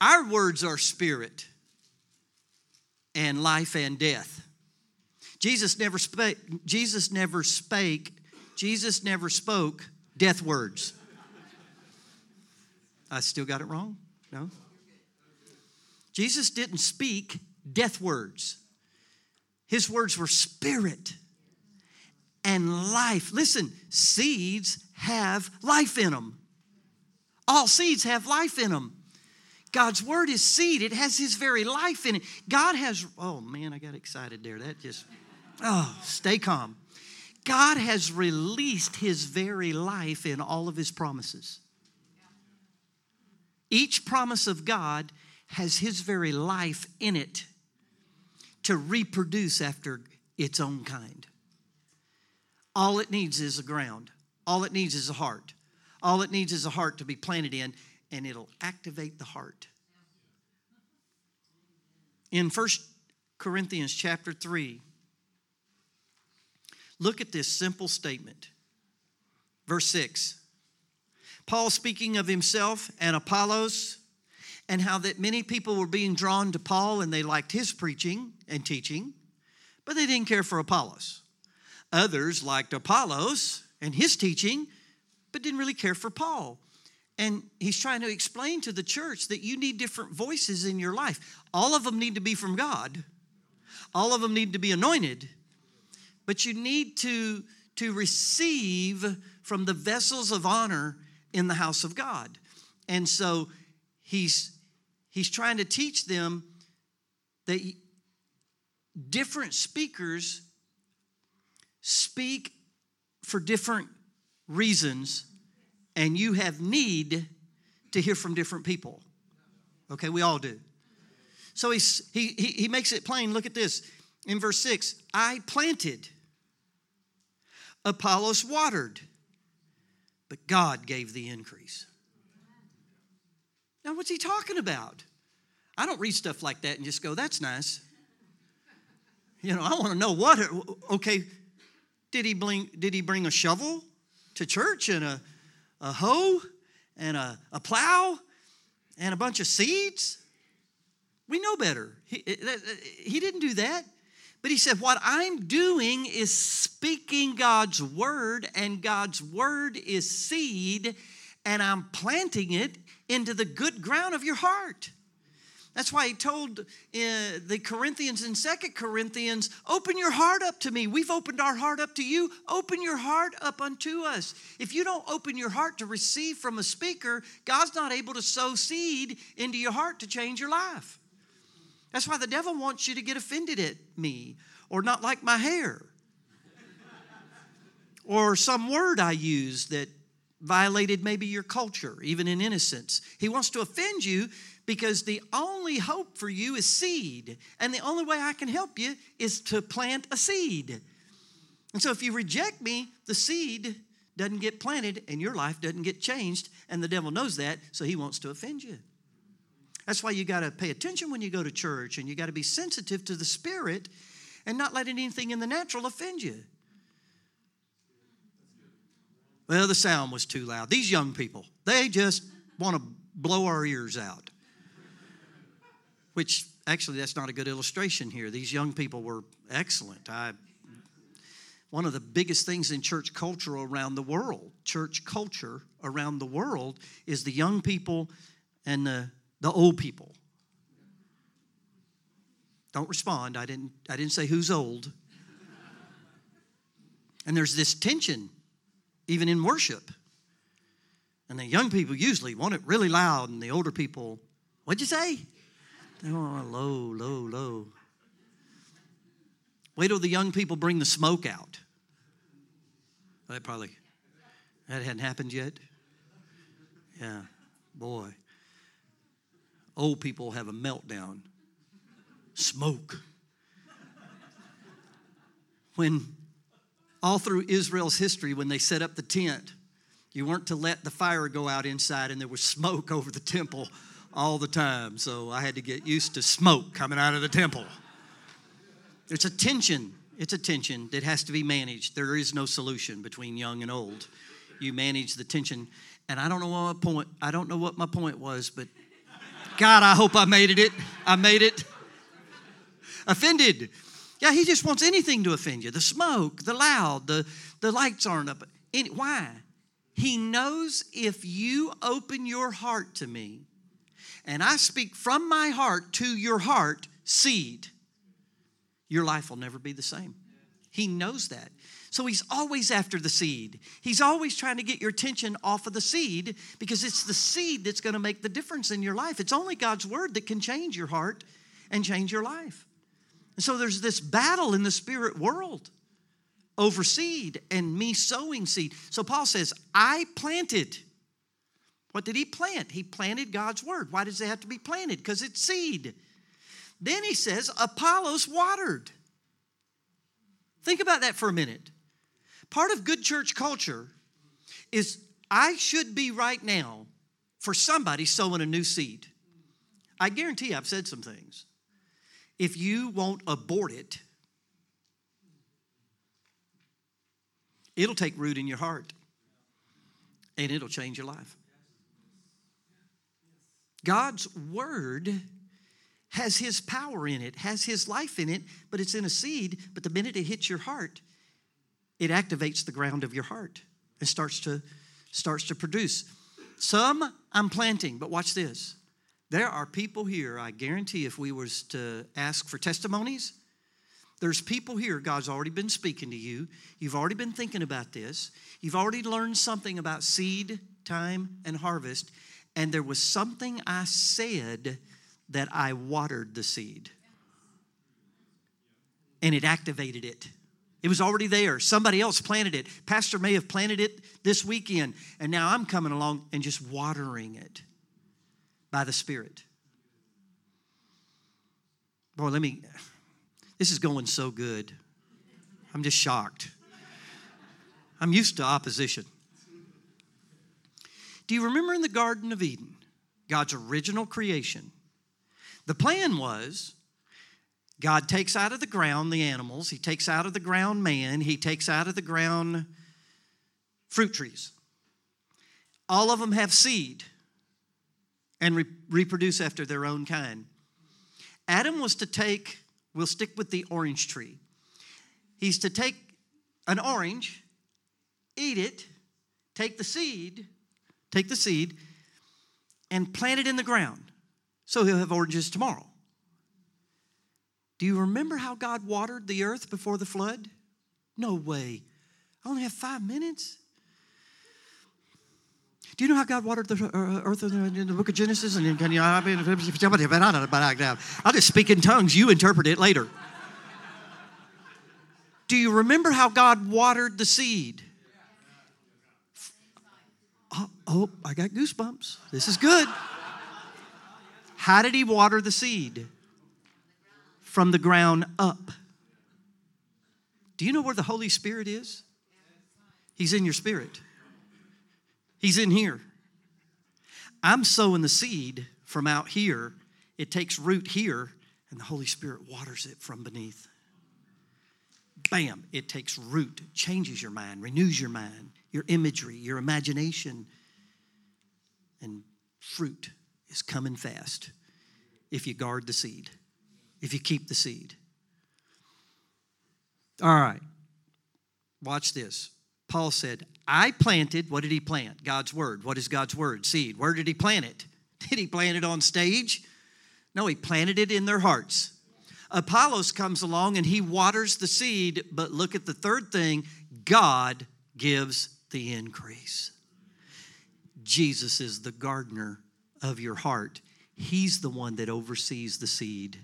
Our words are spirit and life and death. Jesus never spake, Jesus never spake, Jesus never spoke death words. I still got it wrong? No? Jesus didn't speak death words. His words were spirit and life. Listen, seeds have life in them. All seeds have life in them. God's word is seed, it has His very life in it. God has, oh man, I got excited there. That just, oh, stay calm. God has released His very life in all of His promises. Each promise of God has His very life in it to reproduce after its own kind. All it needs is a ground. All it needs is a heart. All it needs is a heart to be planted in, and it'll activate the heart. In First Corinthians chapter 3, look at this simple statement. Verse 6. Paul speaking of himself and Apollos and how that many people were being drawn to Paul and they liked his preaching and teaching, but they didn't care for Apollos. Others liked Apollos and his teaching, but didn't really care for Paul. And he's trying to explain to the church that you need different voices in your life. All of them need to be from God, all of them need to be anointed, but you need to, to receive from the vessels of honor in the house of God. And so he's he's trying to teach them that different speakers speak for different reasons, and you have need to hear from different people. Okay, we all do. So he's, he, he, he makes it plain. Look at this in verse 6 I planted, Apollos watered, but God gave the increase. Now, what's he talking about? I don't read stuff like that and just go, that's nice. You know, I want to know what, okay, did he bring, did he bring a shovel to church and a, a hoe and a, a plow and a bunch of seeds? We know better. He, eh, eh, he didn't do that. But he said, What I'm doing is speaking God's word, and God's word is seed, and I'm planting it into the good ground of your heart. That's why he told uh, the Corinthians in Second Corinthians, open your heart up to me. We've opened our heart up to you. Open your heart up unto us. If you don't open your heart to receive from a speaker, God's not able to sow seed into your heart to change your life. That's why the devil wants you to get offended at me or not like my hair or some word I use that violated maybe your culture, even in innocence. He wants to offend you because the only hope for you is seed. And the only way I can help you is to plant a seed. And so if you reject me, the seed doesn't get planted and your life doesn't get changed. And the devil knows that, so he wants to offend you. That's why you got to pay attention when you go to church and you got to be sensitive to the Spirit and not let anything in the natural offend you. Well, the sound was too loud. These young people, they just want to blow our ears out. Which actually, that's not a good illustration here. These young people were excellent. I, one of the biggest things in church culture around the world, church culture around the world, is the young people and the, the old people. Don't respond. I didn't, I didn't say who's old. And there's this tension even in worship. And the young people usually want it really loud, and the older people, what'd you say? Oh, low, low, low. Wait till the young people bring the smoke out. That probably, that hadn't happened yet. Yeah, boy. Old people have a meltdown. Smoke. When all through Israel's history, when they set up the tent, you weren't to let the fire go out inside, and there was smoke over the temple all the time. So I had to get used to smoke coming out of the temple. It's a tension. It's a tension that has to be managed. There is no solution between young and old. You manage the tension. And I don't know what my point. I don't know what my point was, but God, I hope I made it. I made it. Offended. Yeah, he just wants anything to offend you. The smoke, the loud, the, the lights aren't up. Any, why? He knows if you open your heart to me and I speak from my heart to your heart seed, your life will never be the same. He knows that. So he's always after the seed. He's always trying to get your attention off of the seed because it's the seed that's going to make the difference in your life. It's only God's word that can change your heart and change your life. And so there's this battle in the spirit world over seed and me sowing seed. So Paul says, I planted. What did he plant? He planted God's word. Why does it have to be planted? Because it's seed. Then he says, Apollos watered. Think about that for a minute. Part of good church culture is I should be right now for somebody sowing a new seed. I guarantee I've said some things if you won't abort it, it'll take root in your heart and it'll change your life. God's word has his power in it, has his life in it, but it's in a seed. But the minute it hits your heart, it activates the ground of your heart and starts to starts to produce. Some I'm planting, but watch this. There are people here, I guarantee if we was to ask for testimonies, there's people here, God's already been speaking to you. You've already been thinking about this. You've already learned something about seed, time, and harvest. And there was something I said that I watered the seed. And it activated it. It was already there. Somebody else planted it. Pastor may have planted it this weekend. And now I'm coming along and just watering it by the Spirit. Boy, let me, this is going so good. I'm just shocked. I'm used to opposition. Do you remember in the Garden of Eden, God's original creation? The plan was God takes out of the ground the animals, He takes out of the ground man, He takes out of the ground fruit trees. All of them have seed and re- reproduce after their own kind. Adam was to take, we'll stick with the orange tree. He's to take an orange, eat it, take the seed, take the seed, and plant it in the ground. So he'll have oranges tomorrow. Do you remember how God watered the earth before the flood? No way. I only have five minutes. Do you know how God watered the uh, earth in the book of Genesis? And can you, I'll just speak in tongues. You interpret it later. Do you remember how God watered the seed? Oh, oh, I got goosebumps. This is good. How did he water the seed? From the ground up. Do you know where the Holy Spirit is? He's in your spirit. He's in here. I'm sowing the seed from out here. It takes root here, and the Holy Spirit waters it from beneath. Bam, it takes root, changes your mind, renews your mind, your imagery, your imagination. And fruit is coming fast if you guard the seed, if you keep the seed. All right, watch this. Paul said, I planted, what did he plant? God's word. What is God's word? Seed. Where did he plant it? Did he plant it on stage? No, he planted it in their hearts. Apollos comes along and he waters the seed, but look at the third thing God gives the increase. Jesus is the gardener of your heart. He's the one that oversees the seed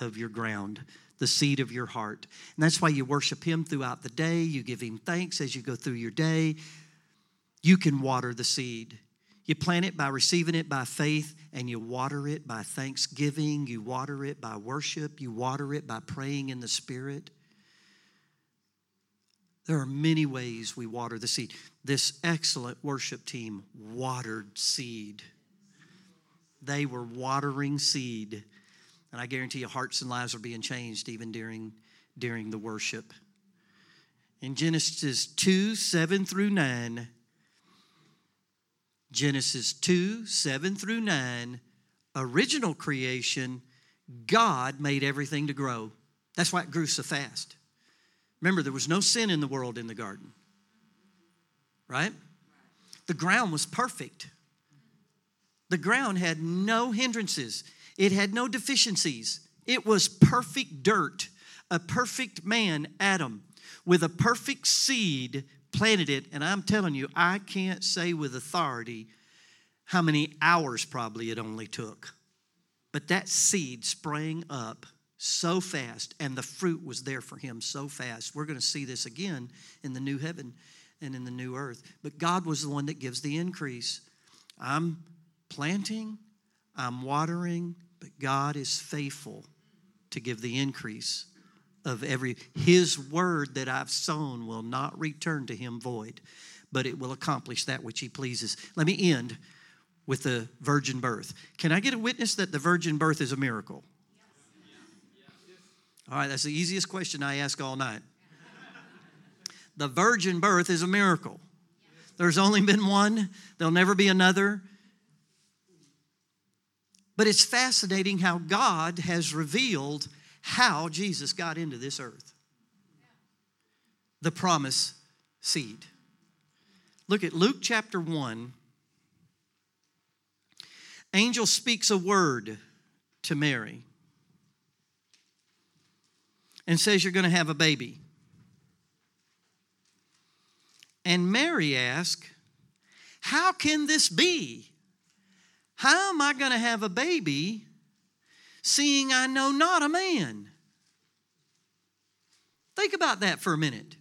of your ground, the seed of your heart. And that's why you worship Him throughout the day. You give Him thanks as you go through your day. You can water the seed. You plant it by receiving it by faith, and you water it by thanksgiving. You water it by worship. You water it by praying in the Spirit. There are many ways we water the seed. This excellent worship team watered seed. They were watering seed. And I guarantee you, hearts and lives are being changed even during, during the worship. In Genesis 2 7 through 9, Genesis 2 7 through 9, original creation, God made everything to grow. That's why it grew so fast. Remember, there was no sin in the world in the garden, right? The ground was perfect. The ground had no hindrances, it had no deficiencies. It was perfect dirt. A perfect man, Adam, with a perfect seed, planted it. And I'm telling you, I can't say with authority how many hours probably it only took. But that seed sprang up so fast, and the fruit was there for him so fast. We're going to see this again in the new heaven and in the new earth. But God was the one that gives the increase. I'm planting, I'm watering, but God is faithful to give the increase of every his word that I've sown will not return to him void, but it will accomplish that which he pleases. Let me end with the virgin birth. Can I get a witness that the virgin birth is a miracle? All right, that's the easiest question I ask all night. The virgin birth is a miracle. There's only been one, there'll never be another. But it's fascinating how God has revealed how Jesus got into this earth. The promise seed. Look at Luke chapter 1. Angel speaks a word to Mary and says, You're going to have a baby. And Mary asks, How can this be? How am I going to have a baby seeing I know not a man? Think about that for a minute.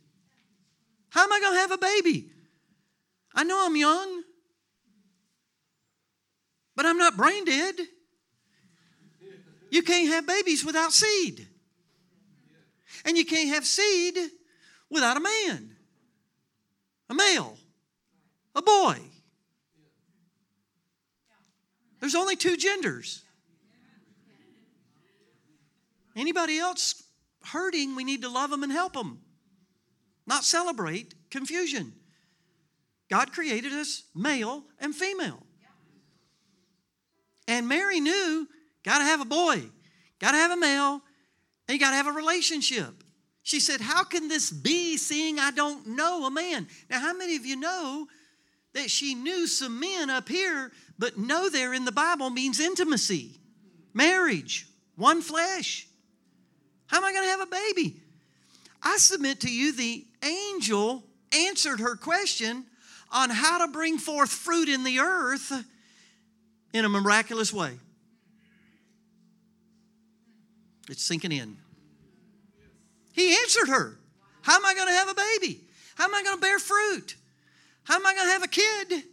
How am I going to have a baby? I know I'm young, but I'm not brain dead. You can't have babies without seed. And you can't have seed without a man, a male, a boy. There's only two genders. Anybody else hurting, we need to love them and help them, not celebrate confusion. God created us male and female. And Mary knew, got to have a boy, got to have a male, and you got to have a relationship. She said, How can this be seeing I don't know a man? Now, how many of you know that she knew some men up here, but know there in the Bible means intimacy, marriage, one flesh? How am I going to have a baby? I submit to you, the angel answered her question on how to bring forth fruit in the earth in a miraculous way. It's sinking in. He answered her. How am I going to have a baby? How am I going to bear fruit? How am I going to have a kid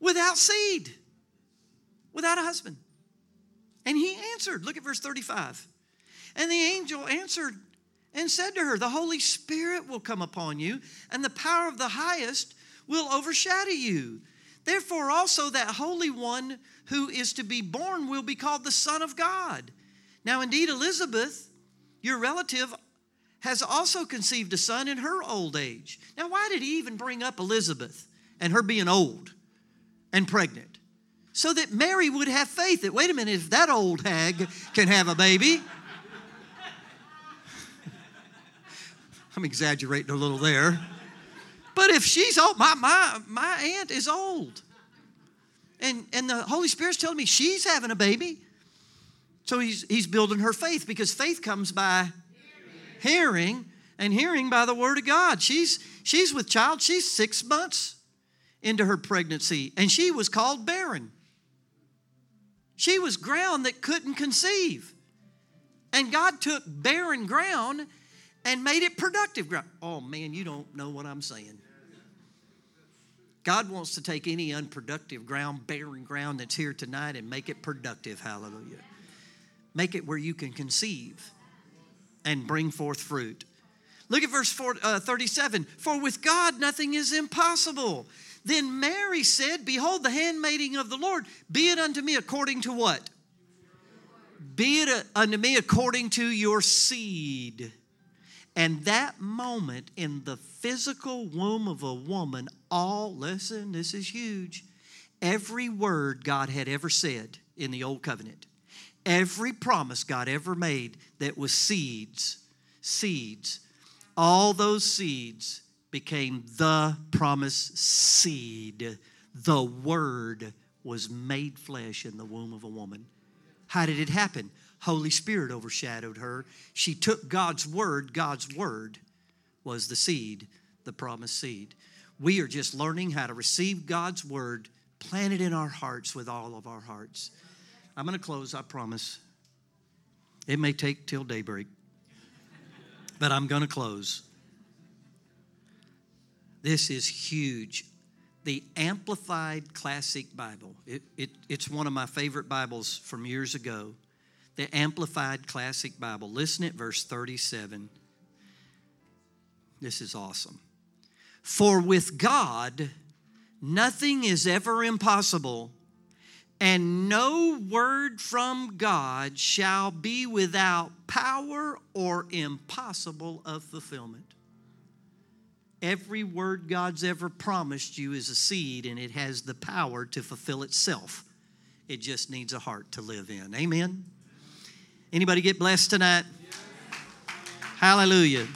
without seed? without a husband? And he answered, look at verse 35. And the angel answered and said to her, The Holy Spirit will come upon you, and the power of the highest will overshadow you. Therefore, also that Holy One who is to be born will be called the Son of God. Now, indeed, Elizabeth, your relative, has also conceived a son in her old age. Now, why did he even bring up Elizabeth and her being old and pregnant? So that Mary would have faith that, wait a minute, if that old hag can have a baby, I'm exaggerating a little there. But if she's old, my, my, my aunt is old. And, and the Holy Spirit's telling me she's having a baby. So he's, he's building her faith because faith comes by hearing. and hearing by the word of God. She's, she's with child, she's six months into her pregnancy, and she was called barren. She was ground that couldn't conceive. And God took barren ground and made it productive ground. Oh man, you don't know what I'm saying. God wants to take any unproductive ground, barren ground that's here tonight and make it productive. Hallelujah. Make it where you can conceive and bring forth fruit. Look at verse uh, 37 For with God nothing is impossible. Then Mary said, Behold, the handmaiding of the Lord, be it unto me according to what? Be it unto me according to your seed. And that moment in the physical womb of a woman, all, listen, this is huge. Every word God had ever said in the Old Covenant, every promise God ever made that was seeds, seeds, all those seeds became the promise seed. The Word was made flesh in the womb of a woman. How did it happen? Holy Spirit overshadowed her. She took God's word. God's word was the seed, the promised seed. We are just learning how to receive God's word, plant it in our hearts with all of our hearts. I'm going to close, I promise. It may take till daybreak, but I'm going to close. This is huge. The Amplified Classic Bible. It, it, it's one of my favorite Bibles from years ago the Amplified Classic Bible. Listen at verse 37. This is awesome. For with God, nothing is ever impossible, and no word from God shall be without power or impossible of fulfillment. Every word God's ever promised you is a seed, and it has the power to fulfill itself. It just needs a heart to live in. Amen. Anybody get blessed tonight? Hallelujah.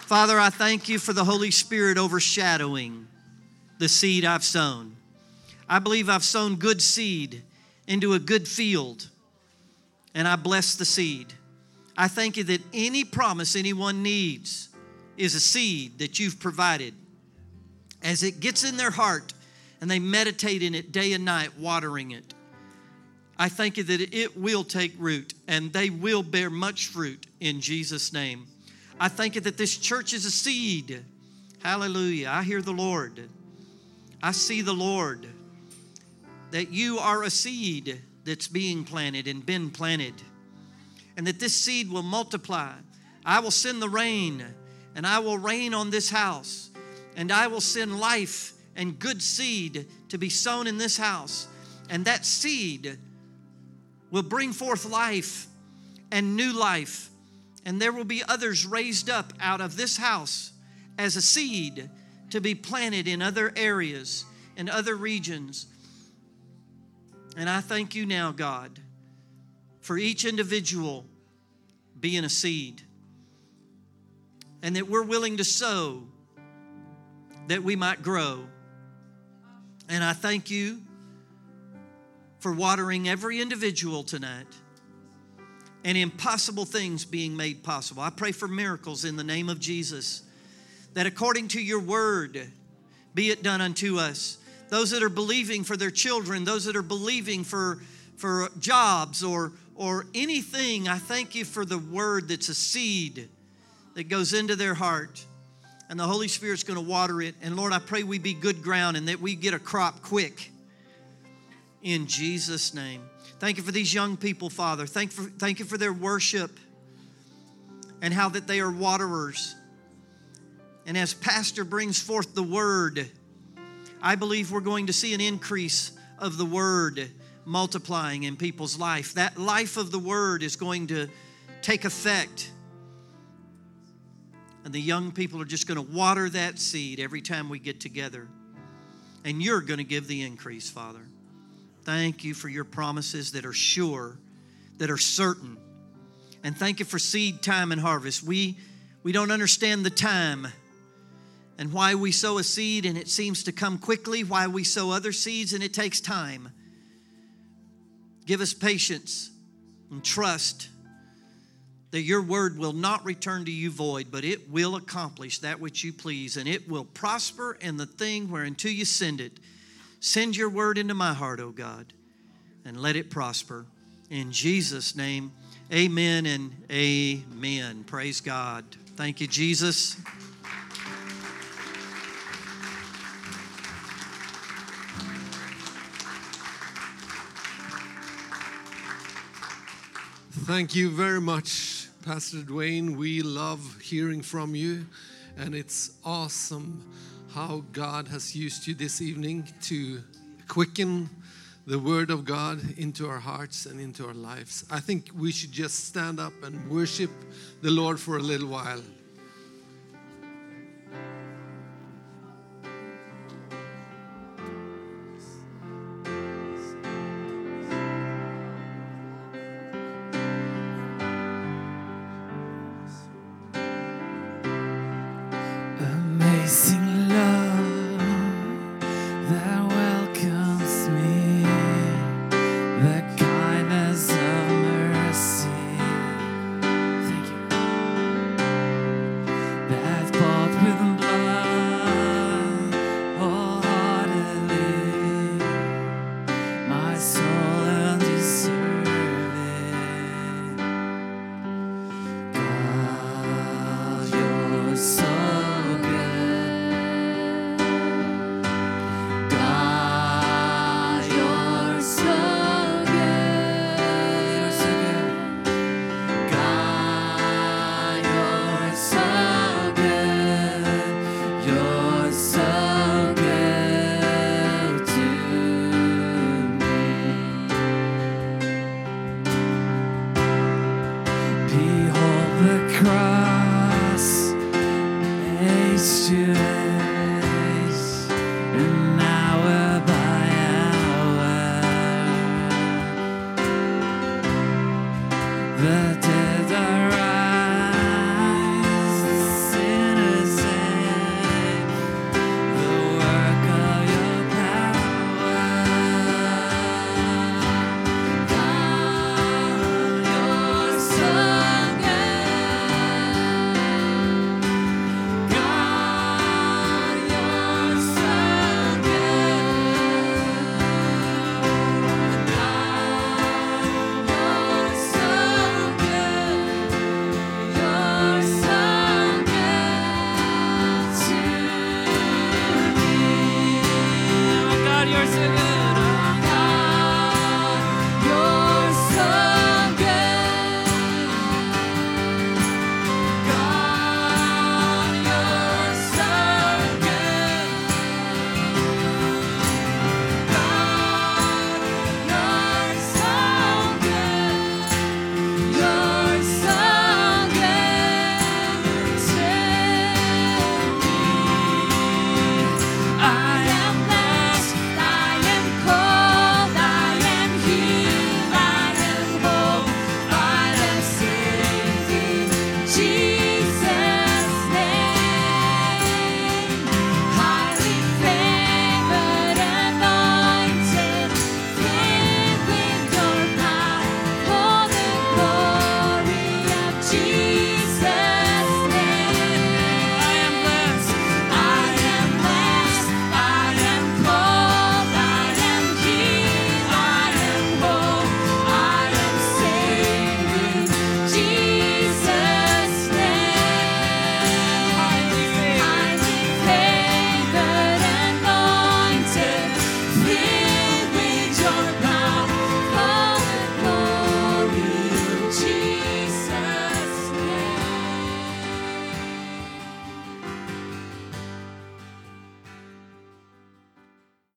Father, I thank you for the Holy Spirit overshadowing the seed I've sown. I believe I've sown good seed into a good field, and I bless the seed. I thank you that any promise anyone needs is a seed that you've provided. As it gets in their heart and they meditate in it day and night, watering it, I thank you that it will take root and they will bear much fruit in Jesus' name. I thank you that this church is a seed. Hallelujah. I hear the Lord. I see the Lord. That you are a seed that's being planted and been planted. And that this seed will multiply. I will send the rain and I will rain on this house. And I will send life and good seed to be sown in this house. And that seed will bring forth life and new life. And there will be others raised up out of this house as a seed to be planted in other areas, and other regions. And I thank you now, God, for each individual being a seed. And that we're willing to sow that we might grow. And I thank you for watering every individual tonight and impossible things being made possible. I pray for miracles in the name of Jesus, that according to your word, be it done unto us. Those that are believing for their children, those that are believing for, for jobs or, or anything, I thank you for the word that's a seed that goes into their heart. And the Holy Spirit's going to water it. And Lord, I pray we be good ground and that we get a crop quick in Jesus' name. Thank you for these young people, Father. Thank, for, thank you for their worship and how that they are waterers. And as Pastor brings forth the word, I believe we're going to see an increase of the word multiplying in people's life. That life of the word is going to take effect. And the young people are just going to water that seed every time we get together. And you're going to give the increase, Father. Thank you for your promises that are sure, that are certain. And thank you for seed time and harvest. We, we don't understand the time and why we sow a seed and it seems to come quickly, why we sow other seeds and it takes time. Give us patience and trust that your word will not return to you void, but it will accomplish that which you please, and it will prosper in the thing whereunto you send it. Send your word into my heart, O God, and let it prosper. In Jesus' name, amen and amen. Praise God. Thank you, Jesus. Thank you very much, Pastor Dwayne. We love hearing from you, and it's awesome how God has used you this evening to quicken the Word of God into our hearts and into our lives. I think we should just stand up and worship the Lord for a little while.